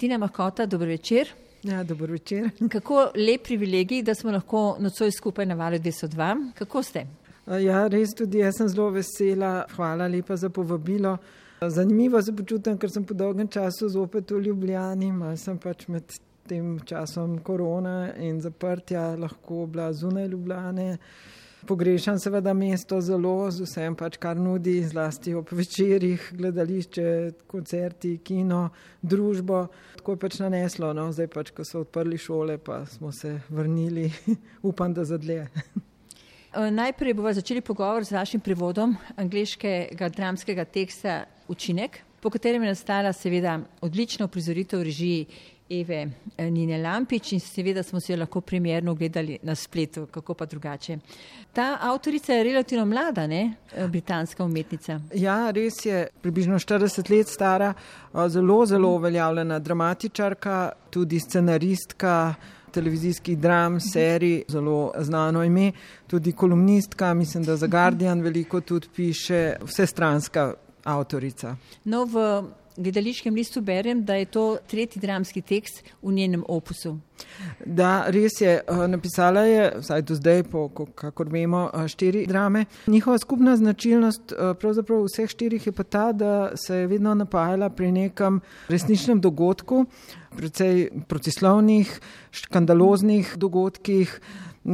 Tina Mahkota, dobro večer. Ja, dobro večer. Kako lep privilegij, da smo lahko nocoj skupaj na valu 202. Kako ste? Ja, res tudi jaz sem zelo vesela. Hvala lepa za povabilo. Zanimivo se počutim, ker sem po dolgem času zopet v Ljubljani, malo sem pač med tem časom korona in zaprtja lahko bila zunaj Ljubljane. Pogrešam seveda mesto zelo z vsem, pač, kar nudi, zlasti ob večerjih, gledališče, koncerti, kino, družbo. Tako je pač naneslo, no? zdaj pač, ko so odprli šole, pa smo se vrnili, upam, da za dlje. Najprej bomo začeli pogovor z vašim prevodom angliškega dramskega teksta Učinek, po katerem je nastala seveda odlična uprizoritev režiji Eve eh, Nine Lampič in seveda smo se jo lahko primerno gledali na spletu, kako pa drugače. Ta avtorica je relativno mlada, ne? Eh, britanska umetnica. Ja, res je, približno 40 let stara, eh, zelo, zelo uveljavljena dramatičarka, tudi scenaristka televizijskih dram, serij, zelo znano ime, tudi kolumnistka, mislim, da za Guardian veliko tudi piše, vsestranska avtorica. No, v gledališkem listu berem, da je to tretji dramski tekst v njenem opusu. Da, res je. Eh, napisala je, vsaj do zdaj, po, kakor vemo, eh, štiri drame. Njihova skupna značilnost eh, pravzaprav vseh štirih je pa ta, da se je vedno napajala pri nekem resničnem dogodku, precej protislovnih, škandaloznih dogodkih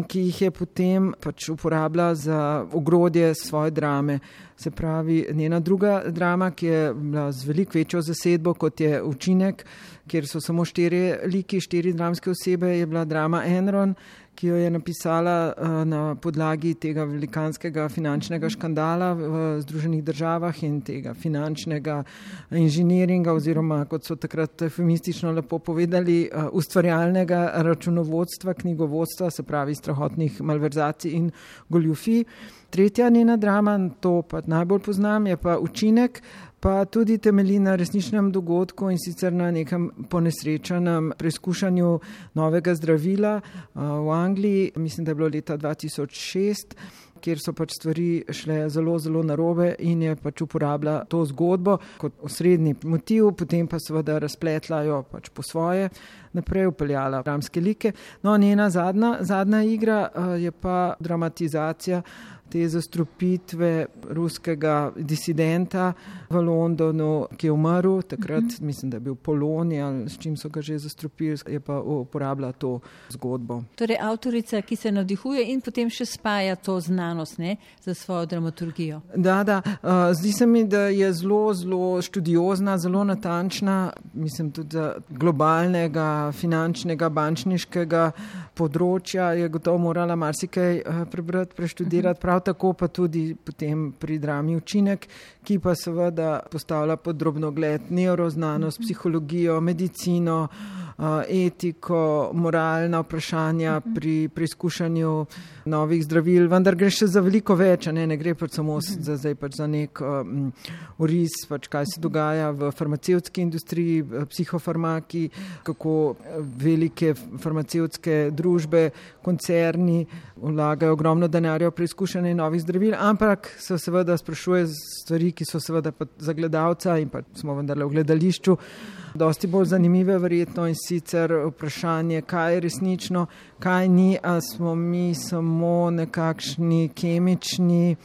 ki jih je potem pač uporabila za ogrodje svoje drame. Se pravi, njena druga drama, ki je bila z veliko večjo zasedbo kot je učinek, kjer so samo štiri liki, štiri dramske osebe, je bila drama Enron, ki jo je napisala uh, na podlagi tega velikanskega finančnega škandala v Združenih državah in tega finančnega inženiringa oziroma, kot so takrat feministično lepo povedali, uh, ustvarjalnega računovodstva, knjigovodstva, se pravi strahotnih malverzacij in goljufij. Tretja njena drama, to pa najbolj poznam, je pa učinek, pa tudi temelji na resničnem dogodku in sicer na nekem ponesrečenem preizkušanju novega zdravila v Angliji, mislim, da je bilo leta 2006 kjer so pač stvari šle zelo, zelo narobe in je pač uporabila to zgodbo kot osrednji motiv, potem pa seveda razpletlajo pač po svoje, naprej upeljala dramske like. No, njena zadnja, zadnja igra je pa dramatizacija te zastrupitve ruskega disidenta v Londonu, ki je umrl, takrat uh mhm. -huh. mislim, da je bil Polonij ali s čim so ga že zastrupili, je pa uporabljala to zgodbo. Torej, avtorica, ki se navdihuje in potem še spaja to znanost ne, za svojo dramaturgijo. Da, da. Uh, zdi se mi, da je zelo, zelo študiozna, zelo natančna, mislim tudi globalnega, finančnega, bančniškega področja je gotovo morala marsikaj uh, prebrati, preštudirati. Uh -huh prav tako pa tudi potem pri drami učinek, ki pa seveda postavlja pod drobno gled neuroznanost, psihologijo, medicino, etiko, moralna vprašanja pri preizkušanju novih zdravil, vendar gre še za veliko več, ne, ne gre pač samo za, zdaj pač za nek um, oris, pač kaj se dogaja v farmacevtski industriji, psihofarmaki, kako velike farmacevtske družbe, koncerni vlagajo ogromno denarja v preizkušanje novih zdravil, ampak se seveda sprašuje stvari, ki so seveda za gledalca in pa smo vendarle v gledališču. Dosti bolj zanimive, verjetno, in sicer vprašanje, kaj je resnično, kaj ni, ali smo mi samo nekakšni kemični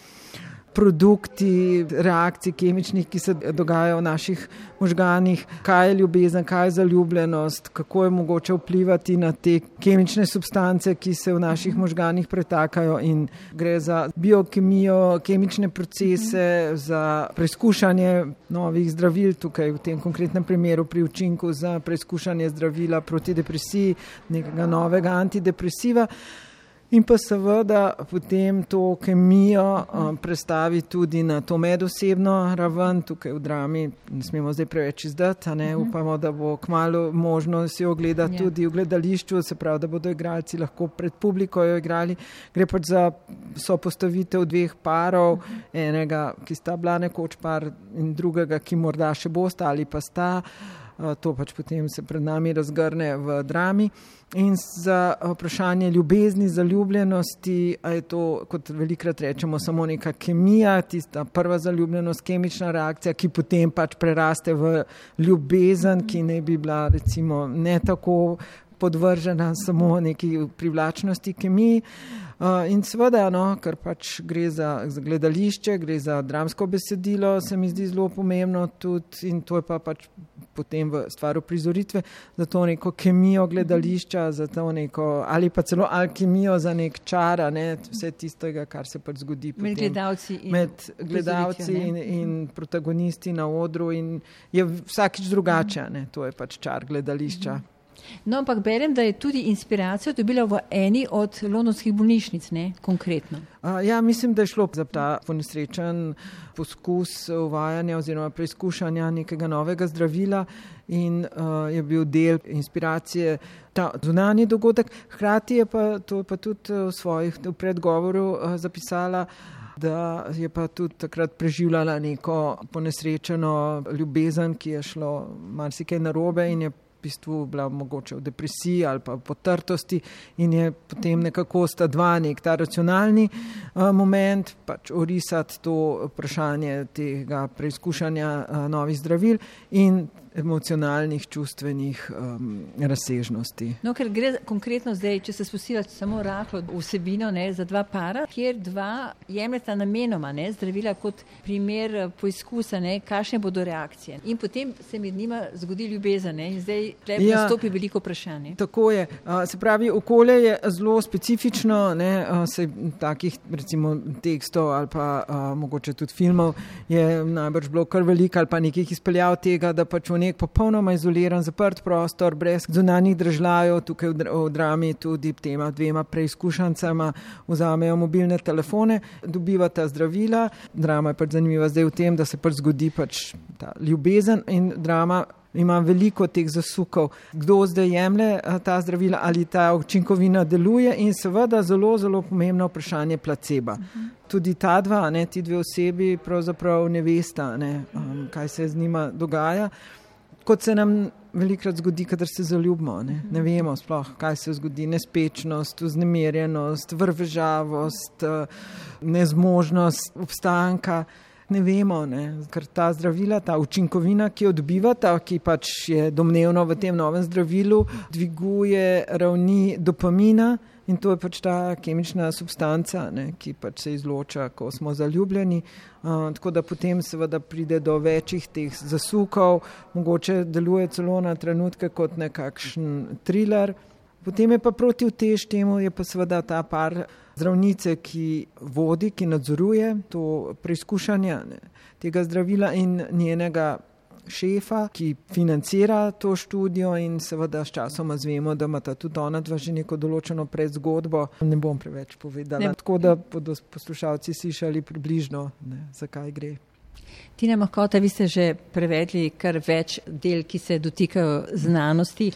produkti reakcij kemičnih, ki se dogajajo v naših možganih, kaj je ljubezen, kaj je zaljubljenost, kako je mogoče vplivati na te kemične substance, ki se v naših možganih pretakajo in gre za biokemijo, kemične procese, za preizkušanje novih zdravil, tukaj v tem konkretnem primeru pri učinku za preizkušanje zdravila proti depresiji, nekega novega antidepresiva in pa seveda potem to kemijo um, predstavi tudi na to medosebno raven, tukaj v drami, ne smemo zdaj preveč izdati, ne mhm. upamo, da bo kmalo možno si ogledati ja. tudi v gledališču, se pravi, da bodo igralci lahko pred publiko jo igrali. Gre pač za sopostavitev dveh parov, mhm. enega, ki sta bila nekoč par in drugega, ki morda še bosta ali pa sta. To pač potem se pred nami razgrne v drami. In za vprašanje ljubezni, zaljubljenosti, a je to, kot velikrat rečemo, samo neka kemija, tista prva zaljubljenost, kemična reakcija, ki potem pač preraste v ljubezen, ki ne bi bila recimo ne tako podvržena samo neki privlačnosti kemiji. Uh, in seveda, no, ker pač gre za, za gledališče, gre za dramsko besedilo, se mi zdi zelo pomembno tudi in to je pa pač potem v stvaru prizoritve, za to neko kemijo gledališča, za to neko ali pa celo alkimijo za nek čar, ne, vse tistega, kar se pač zgodi med gledalci in, med gledalci in, in protagonisti na odru in je vsakič drugače, ne, to je pač čar gledališča. Mhm. No, ampak berem, da je tudi inspiracijo dobila v eni od londonskih bolnišnic, ne konkretno. Uh, ja, mislim, da je šlo za ta ponesrečen poskus uvajanja oziroma preizkušanja nekega novega zdravila in uh, je bil del inspiracije ta zunanji dogodek. Hkrati je pa to pa tudi v svojih v predgovoru uh, zapisala da je pa tudi takrat preživljala neko ponesrečeno ljubezen, ki je šlo marsikaj narobe in je bistvu bila mogoče v depresiji ali pa potrtosti in je potem nekako sta dva nek ta racionalni uh, moment, pač orisati to vprašanje tega preizkušanja uh, novih zdravil in emocionalnih, čustvenih um, razsežnosti. No, ker gre konkretno zdaj, če se spustila samo rahlo vsebino ne, za dva para, kjer dva jemljeta namenoma ne, zdravila kot primer eh, poizkusa, kakšne bodo reakcije. In potem se med njima zgodi ljubezen ne, in zdaj lepo ja, nastopi veliko vprašanje. Tako je. Se pravi, okolje je zelo specifično, ne, se takih recimo tekstov ali pa a, mogoče tudi filmov je najbrž bilo kar veliko ali pa nekih izpeljav tega, da pač v nek popolnoma izoliran, zaprt prostor, brez zunanjih držav, tukaj v, v drami tudi tema dvema preizkušancama vzamejo mobilne telefone, dobivata zdravila. Drama je pač zanimiva zdaj v tem, da se pač zgodi pač ta ljubezen in drama. Ima veliko teh zasukov, kdo zdaj jemlje eh, ta zdravila, ali ta učinkovina deluje, in seveda zelo, zelo pomembno vprašanje placeba. Uh -huh. Tudi ta dva, ne, ti dve osebi, pravzaprav ne veste, um, kaj se z njima dogaja kot se nam velikrat zgodi, kadar se zaljubimo. Ne, ne vemo sploh, kaj se zgodi. Nespečnost, vznemirjenost, vrvežavost, eh, nezmožnost obstanka. Ne vemo, ne? ker ta zdravila, ta učinkovina, ki jo dobivata, ki pač je domnevno v tem novem zdravilu, dviguje ravni dopamina, In to je pač ta kemična substanca, ne, ki pač se izloča, ko smo zaljubljeni. Uh, tako da potem seveda pride do večjih teh zasukov, mogoče deluje celo na trenutke kot nekakšen thriller. Potem je pa proti utež temu, je pa seveda ta par zdravnice, ki vodi, ki nadzoruje to preizkušanje tega zdravila in njenega šefa, ki financira to študijo in seveda s časoma zvemo, da imata tudi ona dva že neko določeno predzgodbo. Ne bom preveč povedala, ne. tako da bodo poslušalci slišali približno, ne, zakaj gre. Tina Mahkota, vi ste že prevedli kar več del, ki se dotikajo znanosti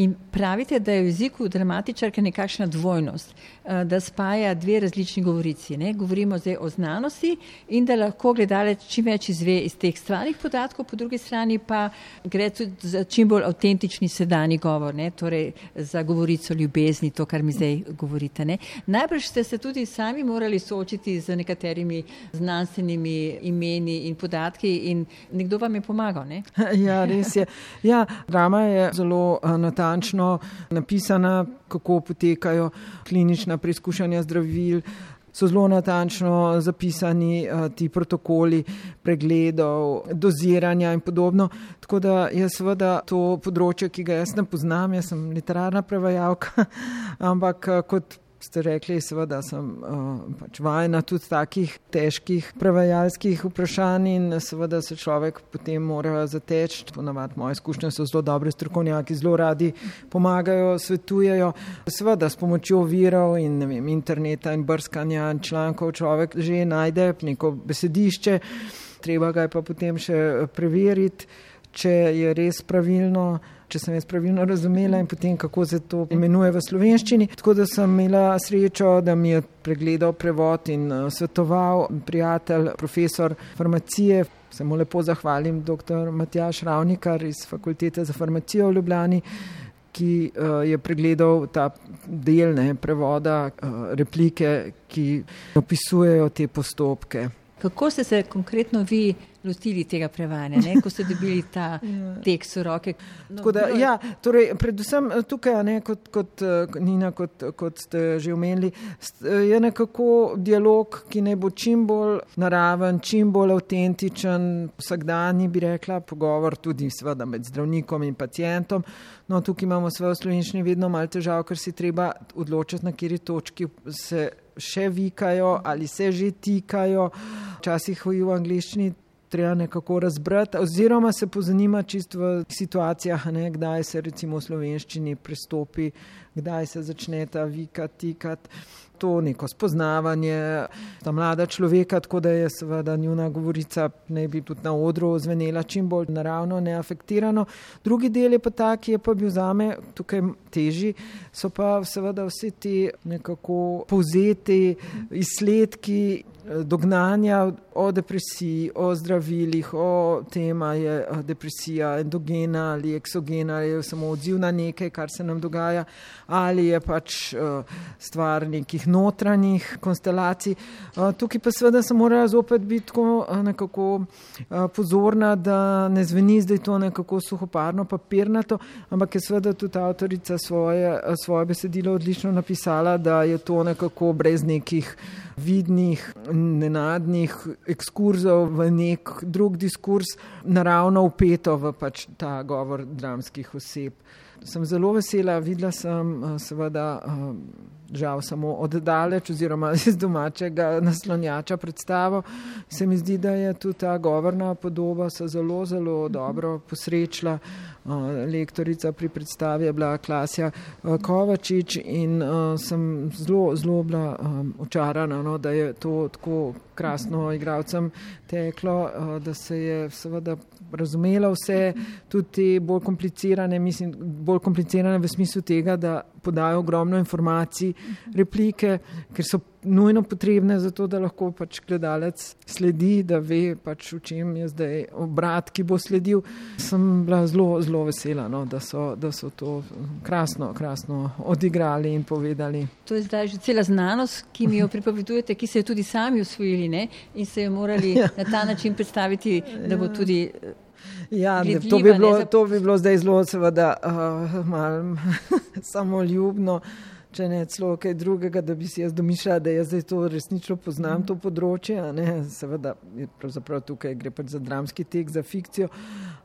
in pravite, da je v jeziku dramatičarke nekakšna dvojnost, eh, da spaja dve različni govorici. Ne? Govorimo zdaj o znanosti in da lahko gledalec čim več izve iz teh stvarnih podatkov, po drugi strani pa gre tudi za čim bolj avtentični sedani govor, ne? torej za govorico ljubezni, to, kar mi zdaj govorite. Ne? Najbrž ste se tudi sami morali soočiti z nekaterimi znanstvenimi imeni in podatki in nekdo vam je pomagal. Ne? Ja, res je. Ja, drama je zelo uh, natančno napisana, kako potekajo klinična preizkušanja zdravil. So zelo natančno zapisani uh, ti protokoli pregledov, doziranja in podobno. Tako da je seveda to področje, ki ga jaz ne poznam, jaz sem literarna prevajalka, ampak uh, kot ste rekli, seveda sem uh, pač vajena tudi takih težkih prevajalskih vprašanj in seveda se človek potem mora zateči. Ponavadi moje izkušnje so zelo dobre strokovnjaki, zelo radi pomagajo, svetujejo. Seveda s pomočjo virov in vem, interneta in brskanja člankov človek že najde neko besedišče, treba ga je pa potem še preveriti, če je res pravilno če sem jaz pravilno razumela in potem kako se to imenuje v slovenščini. Tako da sem imela srečo, da mi je pregledal prevod in uh, svetoval prijatelj, profesor farmacije. se mu lepo zahvalim, dr. Matjaš Ravnikar iz Fakultete za farmacijo v Ljubljani, ki uh, je pregledal ta del ne, prevoda uh, replike, ki opisujejo te postopke. Kako ste se konkretno vi lotili tega prevajanja, ne? ko ste dobili ta ja. tekst v roke. No, da, ja, torej, predvsem eh, tukaj, ne, kot, kot eh, Nina, kot, kot ste že omenili, eh, je nekako dialog, ki ne bo čim bolj naraven, čim bolj avtentičen, vsakdanji bi rekla, pogovor tudi seveda med zdravnikom in pacijentom. No, tukaj imamo svojo slovenščino vedno malo težav, ker si treba odločiti, na kjeri točki se še vikajo ali se že tikajo. Včasih v angliščini treba nekako razbrati, oziroma se pozanima čisto v situacijah, ne, kdaj se recimo v slovenščini pristopi, kdaj se začne ta vika tikati. To neko spoznavanje, ta mlada človeka, tako da je seveda njuna govorica, ne bi tudi na odru zvenela čim bolj naravno, neafektirano. Drugi del je pa ta, ki je pa bil zame tukaj teži, so pa seveda vsi ti nekako povzeti izsledki dognanja o depresiji, o zdravilih, o tem, je eh, depresija endogena ali eksogena, je samo odziv na nekaj, kar se nam dogaja, ali je pač eh, stvar nekih notranjih konstelacij. Eh, tukaj pa seveda se mora zopet biti tako nekako pozorna, da ne zveni zdaj to nekako suhoparno, papirnato, ampak je seveda tudi avtorica svoje, svoje besedilo odlično napisala, da je to nekako brez nekih vidnih, nenadnih ekskurzov v nek drug diskurs, naravno upeto v pač ta govor dramskih oseb. Sem zelo vesela, videla sem eh, seveda eh, žal samo oddaleč oziroma iz domačega naslonjača predstavo. Se mi zdi, da je tudi ta govorna podoba se zelo, zelo dobro posrečila. Uh, lektorica pri predstavi je bila Klasja uh, Kovačič in uh, sem zelo, zelo bila um, očarana, no, da je to tako krasno igralcem teklo, da se je seveda razumela vse, tudi te bolj komplicirane, mislim, bolj komplicirane v smislu tega, da podajo ogromno informacij, replike, ker so nujno potrebne za to, da lahko pač gledalec sledi, da ve pač v čem je zdaj obrat, ki bo sledil. Sem bila zelo, zelo vesela, no, da, so, da so to krasno, krasno odigrali in povedali. To je zdaj že cela znanost, ki mi jo pripovedujete, ki se je tudi sami usvojili ne? in se je morali ja. na ta način predstaviti, da bo tudi Ja, ne, to, bi bilo, to bi bilo zdaj zelo, seveda, uh, malo samoljubno če ne celo kaj drugega, da bi si jaz domišljala, da jaz zdaj to resnično poznam, to področje. Seveda, pravzaprav tukaj gre pač za dramski tek, za fikcijo.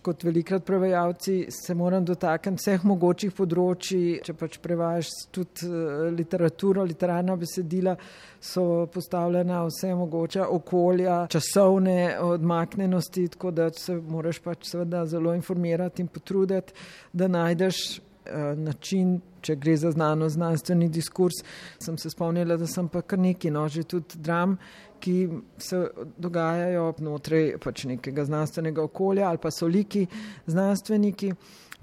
Kot velikrat prevajalci se moram dotakniti vseh mogočih področji, če pač prevajaš tudi eh, literaturo, literarna besedila, so postavljena vse mogoče okolja, časovne odmaknenosti, tako da se moraš pač seveda zelo informirati in potruditi, da najdeš način, če gre za znanost, znanstveni diskurs. Sem se spomnila, da sem pa kar neki noži tudi dram, ki se dogajajo znotraj pač nekega znanstvenega okolja ali pa so liki znanstveniki.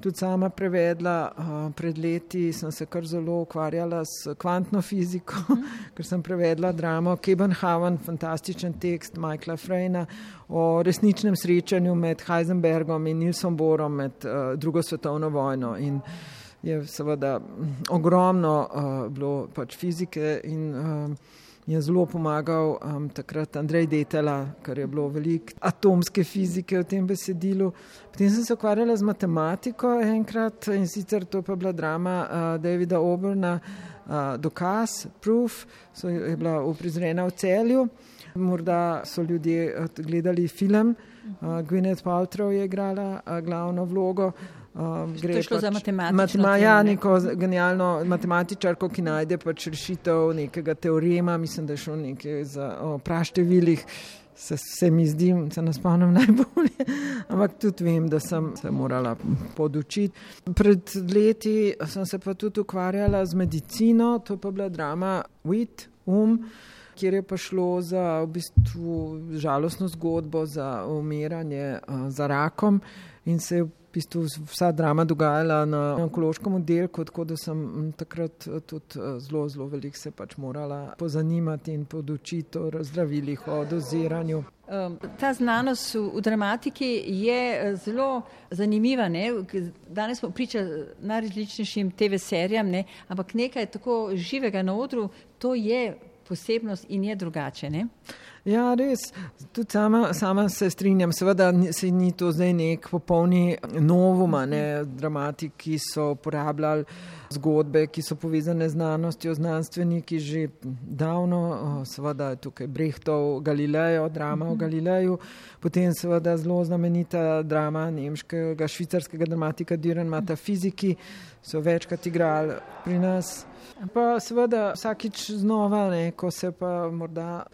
Tudi sama prevedla, uh, pred leti sem se kar zelo ukvarjala s kvantno fiziko, mm. ker sem prevedla dramo Kebenhaven, fantastičen tekst Michaela Freyna o resničnem srečanju med Heisenbergom in Nilsom Borom med uh, drugo svetovno vojno. In, je seveda ogromno uh, bilo pač fizike in uh, je zelo pomagal um, takrat Andrej Detela, ker je bilo veliko atomske fizike v tem besedilu. Potem sem se ukvarjala z matematiko enkrat in sicer to pa je bila drama uh, Davida Oberna, uh, dokaz, proof, so je bila uprizrena v celju. Morda so ljudje gledali film, uh, Gwyneth Paltrow je igrala uh, glavno vlogo. Um, gre pač za matematiko. Ja, neko genialno matematičarko, ki najde pač rešitev nekega teorema, mislim, da je šlo nekaj za praštevilih. Se, se mi zdi, se ne spomnim najbolje, ampak tudi vem, da sem se morala podučiti. Pred leti sem se pa tudi ukvarjala z medicino, to pa je bila drama Wit, um, kjer je pa šlo za v bistvu žalostno zgodbo, za umiranje za rakom in se je v bistvu vsa drama dogajala na onkološkem oddelku, tako da sem takrat tudi zelo, zelo veliko se pač morala pozanimati in podučiti o razdravilih, o doziranju. Ta znanost v, v dramatiki je zelo zanimiva. Ne? Danes smo priča najrazličnejšim TV serijam, ne? ampak nekaj tako živega na odru, to je posebnost in je drugače. Ne? Ja, res. Tudi sama, sama se strinjam. Seveda se ni to zdaj nek popolni novuma, ne dramatik, ki so uporabljali zgodbe, ki so povezane z znanostjo, znanstveniki že davno. Seveda tukaj Brehtov Galilejo, drama o Galileju, potem seveda zelo znamenita drama nemškega, švicarskega dramatika Düren Matafiziki, so večkrat igrali pri nas. Pa seveda vsakič znova, ne, ko se pa morda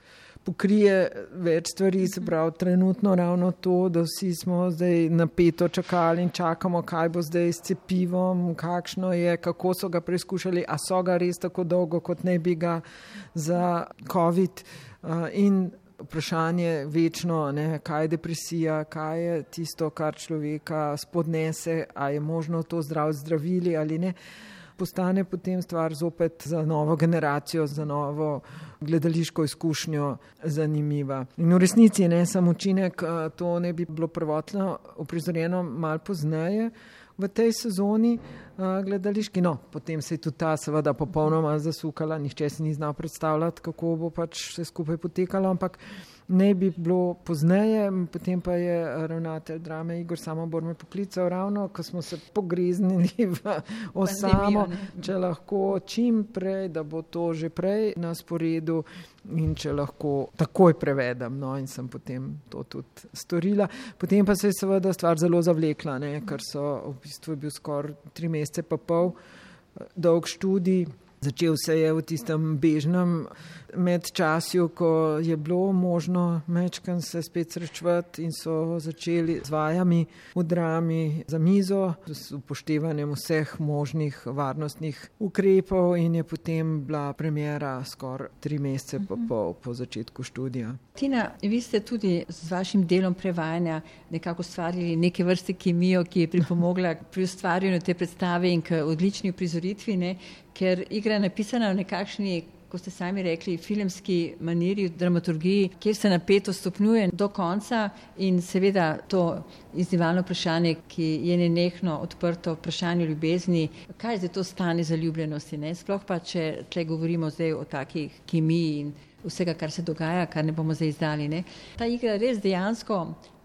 pokrije več stvari, se pravi trenutno ravno to, da vsi smo zdaj napeto čakali in čakamo, kaj bo zdaj s cepivom, kakšno je, kako so ga preizkušali, a so ga res tako dolgo, kot ne bi ga za COVID. In vprašanje večno, ne, kaj je depresija, kaj je tisto, kar človeka spodnese, a je možno to zdrav zdravili ali ne postane potem stvar zopet za novo generacijo, za novo gledališko izkušnjo zanimiva. In v resnici ne samo učinek, to ne bi bilo prvotno uprizorjeno mal pozneje v tej sezoni gledališki. No, potem se je tudi ta seveda popolnoma zasukala, nihče si ni znal predstavljati, kako bo pač vse skupaj potekalo, ampak ne bi bilo pozneje, potem pa je ravnatelj drame Igor Samobor me poklical ravno, ko smo se pogreznili v osamo, če lahko čim prej, da bo to že prej na sporedu in če lahko takoj prevedem. No, in sem potem to tudi storila. Potem pa se je seveda stvar zelo zavlekla, ne, ker so v bistvu bil skoraj tri mesece pa pol dolg študij. Začel se je v tistem bežnem medčasju, ko je bilo možno mečkan se spet srečevati in so začeli z vajami v drami za mizo, z upoštevanjem vseh možnih varnostnih ukrepov in je potem bila premjera skoraj tri mesece po, po, po začetku študija. Tina, vi ste tudi z vašim delom prevajanja nekako ustvarili neke vrste kemijo, ki je pripomogla pri ustvarjanju te predstave in k odlični prizoritvi, ne? Ker igra je napisana v nekakšni kot ste sami rekli, filmski maniri, dramaturgiji, kjer se napeto stopnjuje do konca in seveda to izzivalno vprašanje, ki je nenehno odprto, vprašanje ljubezni, kaj zdaj to stane zaljubljenosti, ne? sploh pa, če tle govorimo zdaj o takih kemiji in vsega, kar se dogaja, kar ne bomo zdaj izdali. Ne? Ta igra res dejansko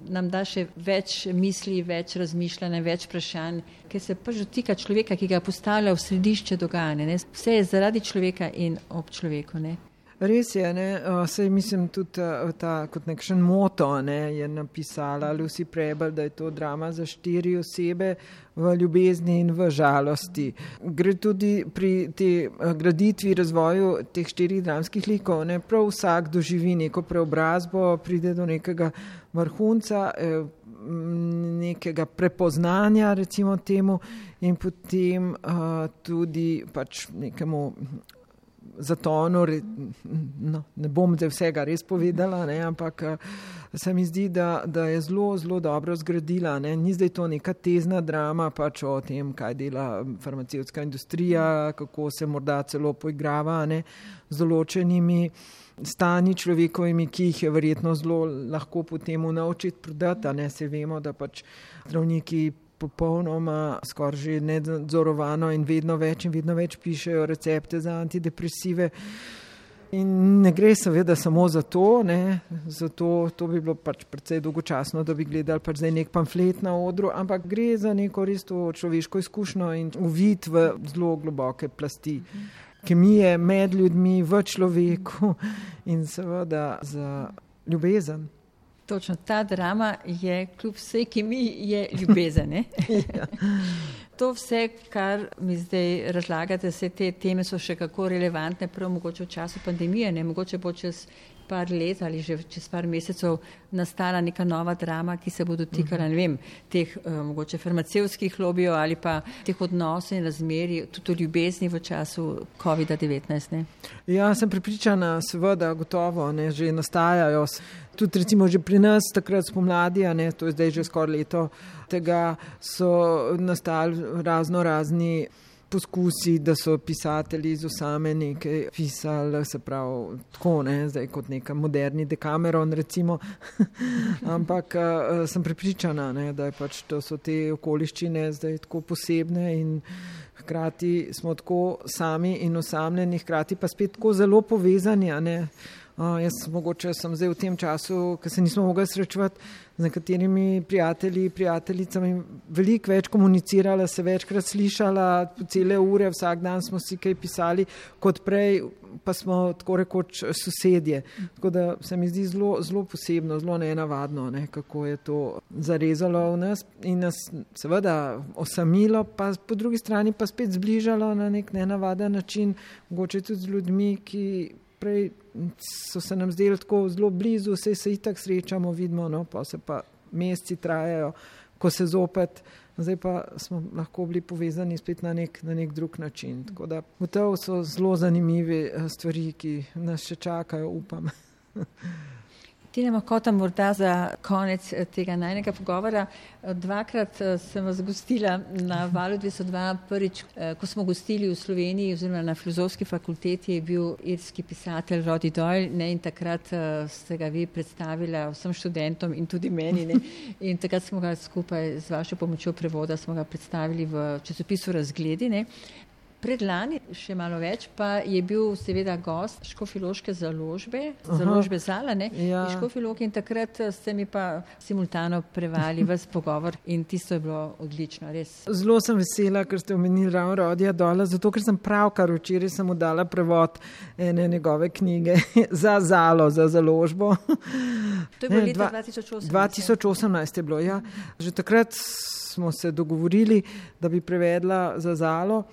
nam da še več misli, več razmišljanja, več vprašanj, ker se pač dotika človeka, ki ga postavlja v središče dogajanja. Ne? Vse je zaradi človeka in ob človeku. Ne? Res je, ne? sej mislim tudi ta kot nekšen moto ne? je napisala Lucy Prebel, da je to drama za štiri osebe v ljubezni in v žalosti. Gre tudi pri tej graditvi, razvoju teh štirih dramskih likov, ne? prav vsak doživi neko preobrazbo, pride do nekega vrhunca, e, nekega prepoznanja, recimo temu, in potem tudi pač nekemu zatonu, no, ne bom zdaj vsega res povedala, ne, ampak eh, se mi zdi, da, da je zelo, zelo dobro zgradila. Ne. Ni zdaj to neka tezna drama pač o tem, kaj dela farmacevtska industrija, kako se morda celo poigrava ne, z določenimi stani človekovimi, ki jih je verjetno zelo lahko potem naučiti prodati. Ne se vemo, da pač zdravniki popolnoma skoraj že nedzorovano in vedno več in vedno več pišejo recepte za antidepresive. In ne gre seveda samo za to, ne, zato to bi bilo pač precej dolgočasno, da bi gledali pač zdaj nek pamflet na odru, ampak gre za neko res to človeško izkušnjo in uvid v zelo globoke plasti kemije med ljudmi, v človeku in seveda za ljubezen. Točno ta drama je, kljub vsej, ki mi je ljubezen. ja. To vse, kar mi zdaj razlagate, vse te teme so še kako relevantne, prav mogoče v času pandemije, ne mogoče bo čez par let ali že čez par mesecev nastala neka nova drama, ki se bo dotikala, ne vem, teh uh, mogoče farmacevskih lobijev ali pa teh odnosov in razmeri, tudi ljubezni v času COVID-19. Ja, sem pripričana, seveda, gotovo, ne, že nastajajo. Tudi recimo že pri nas, takrat spomladi, ne, to je zdaj že skoraj leto, tega so nastali razno razni poskusi, da so pisatelji iz osame nekaj pisali, se pravi, tako ne, zdaj kot neka moderni dekameron, recimo. Ampak uh, sem prepričana, ne, da pač to so te okoliščine zdaj tako posebne in hkrati smo tako sami in osamljeni, hkrati pa spet tako zelo povezani. Uh, jaz mogoče sem zdaj v tem času, ker se nismo mogli srečevati z nekaterimi prijatelji, prijateljicami, veliko več komunicirala, se večkrat slišala, cele ure, vsak dan smo si kaj pisali, kot prej pa smo tako rekoč sosedje. Tako da se mi zdi zelo, zelo posebno, zelo neenavadno, ne, kako je to zarezalo v nas in nas seveda osamilo, pa po drugi strani pa spet zbližalo na nek nenavaden način, mogoče tudi z ljudmi, ki prej so se nam zdeli tako zelo blizu, vse se itak srečamo, vidimo, no, pa se pa meseci trajajo, ko se zopet, zdaj pa smo lahko bili povezani spet na nek, na nek drug način. Tako da gotovo so zelo zanimive eh, stvari, ki nas še čakajo, upam. Tina Makota, morda za konec eh, tega najnega pogovora. Eh, dvakrat eh, sem vas gostila na valu 202. Prvič, ko smo gostili v Sloveniji oziroma na filozofski fakulteti, je bil irski pisatelj Rodi Doyle ne, in takrat ste ga vi predstavila vsem študentom in tudi meni. Ne. In takrat smo ga skupaj z vašo pomočjo prevoda smo ga predstavili v časopisu Razgledi. Ne. Predlani, še malo več, pa je bil seveda gost Škofiloške založbe, Aha, založbe Zala, ne? Ja. Škofilok in takrat ste mi pa simultano prevali vas pogovor in tisto je bilo odlično, res. Zelo sem vesela, ker ste omenili ravno Rodija Dola, zato ker sem pravkar včeraj sem mu dala prevod ene njegove knjige za Zalo, za založbo. To je bilo leta 2018. 2018 je bilo, ja. Že takrat smo se dogovorili, da bi prevedla za Zalo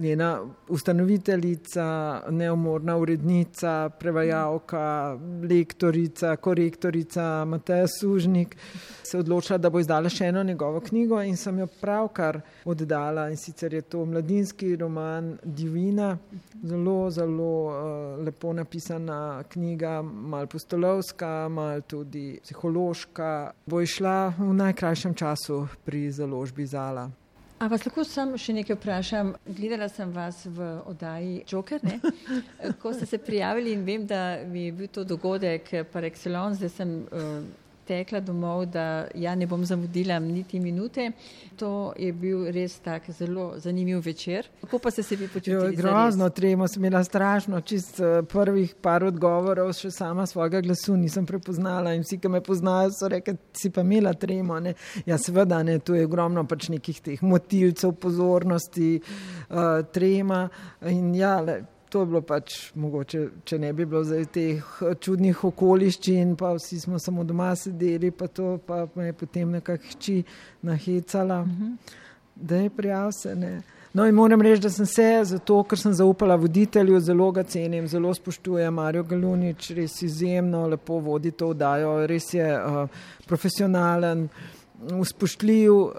njena ustanoviteljica, neumorna urednica, prevajalka, lektorica, korektorica Mateja Sužnik, se odločila, da bo izdala še eno njegovo knjigo in sem jo pravkar oddala. In sicer je to mladinski roman Divina, zelo, zelo uh, lepo napisana knjiga, mal postolovska, mal tudi psihološka, bo išla v najkrajšem času pri založbi Zala. A vas lahko sam še nekaj vprašam? Gledala sem vas v oddaji Joker, ne? ko ste se prijavili in vem, da mi je bil to dogodek par excellence, da sem uh, tekla domov, da ja ne bom zamudila niti minute. To je bil res tak zelo zanimiv večer. Kako pa ste se vi počutili? Grozno tremo, sem imela strašno, čist eh, prvih par odgovorov, še sama svojega glasu nisem prepoznala in vsi, ki me poznajo, so rekli, si pa imela tremo. Ne? Ja, seveda, ne, tu je ogromno pač nekih teh motilcev pozornosti, uh, trema in ja, le, to je bilo pač mogoče, če ne bi bilo zdaj teh čudnih okoliščin, pa vsi smo samo doma sedeli, pa to pa me je potem nekako hči nahecala, uh mhm. -huh. da je prijav se ne. No in moram reči, da sem se zato, ker sem zaupala voditelju, zelo ga cenim, zelo spoštujem Marijo Galunič, res izjemno lepo vodi to vdajo, res je uh, profesionalen, uspoštljiv, uh,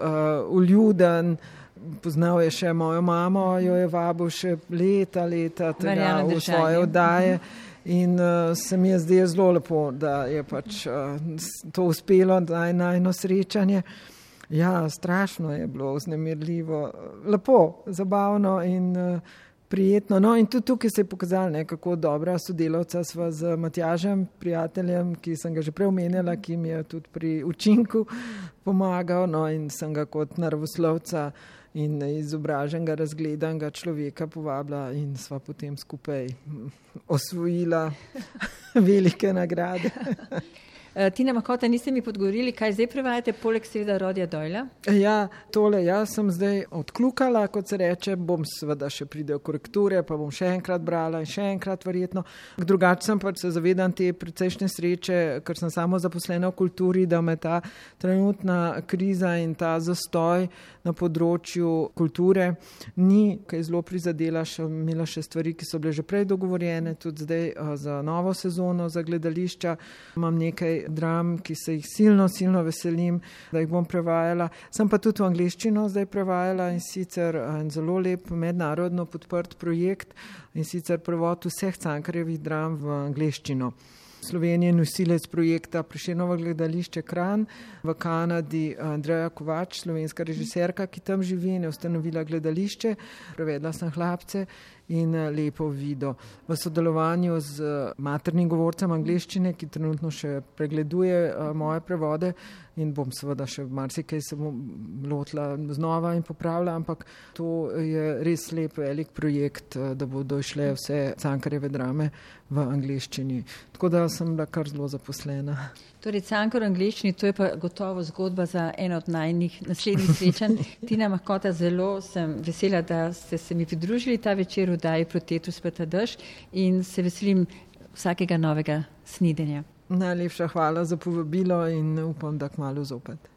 uljuden. Uh, poznal je še mojo mamo, jo je vabil še leta, leta tega v svoje oddaje. In uh, se mi je zdelo zelo lepo, da je pač uh, to uspelo, da je najno srečanje. Ja, strašno je bilo, vznemirljivo, lepo, zabavno in uh, prijetno. No, in tudi tukaj se je pokazalo, kako dobra sodelovca sva z Matjažem, prijateljem, ki sem ga že prej omenjala, ki mi je tudi pri učinku pomagal, no, in sem ga kot naravoslovca in izobraženega, razgledanega človeka povabila in sva potem skupaj osvojila velike nagrade. Uh, Tina Makota, niste mi podgovorili, kaj zdaj prevajate, poleg seveda Rodja Dojla? Ja, tole, jaz sem zdaj odklukala, kot se reče, bom seveda še pridel korekture, pa bom še enkrat brala in še enkrat verjetno. Drugače sem pač se zavedam te precejšnje sreče, ker sem samo zaposlena v kulturi, da me ta trenutna kriza in ta zastoj na področju kulture ni, kaj zelo prizadela, še imela še stvari, ki so bile že prej dogovorjene, tudi zdaj uh, za novo sezono, za gledališča. Imam nekaj dram, ki se jih silno, silno veselim, da jih bom prevajala. Sem pa tudi v angliščino zdaj prevajala in sicer en zelo lep mednarodno podprt projekt in sicer prevod vseh cankarjevih dram v angliščino. Slovenija je nosilec projekta Prešenovo gledališče Kran v Kanadi Andreja Kovač, slovenska režiserka, ki tam živi in je ustanovila gledališče. Prevedla sem hlapce in eh, lepo vido. V sodelovanju z eh, maternim govorcem angliščine, ki trenutno še pregleduje eh, moje prevode in bom seveda še marsikaj se bom lotila znova in popravila, ampak to je res lep velik projekt, da bodo išle vse cankareve drame v angliščini. Tako da sem bila kar zelo zaposlena. Torej, cankar v angliščini, to je pa gotovo zgodba za eno od najnih naslednjih srečanj. Tina Mahkota, zelo sem vesela, da ste se mi pridružili ta večer v daji protetu Sveta Drž in se veselim vsakega novega snidenja. Najlepša hvala za povabilo in upam, da kmalo zopet.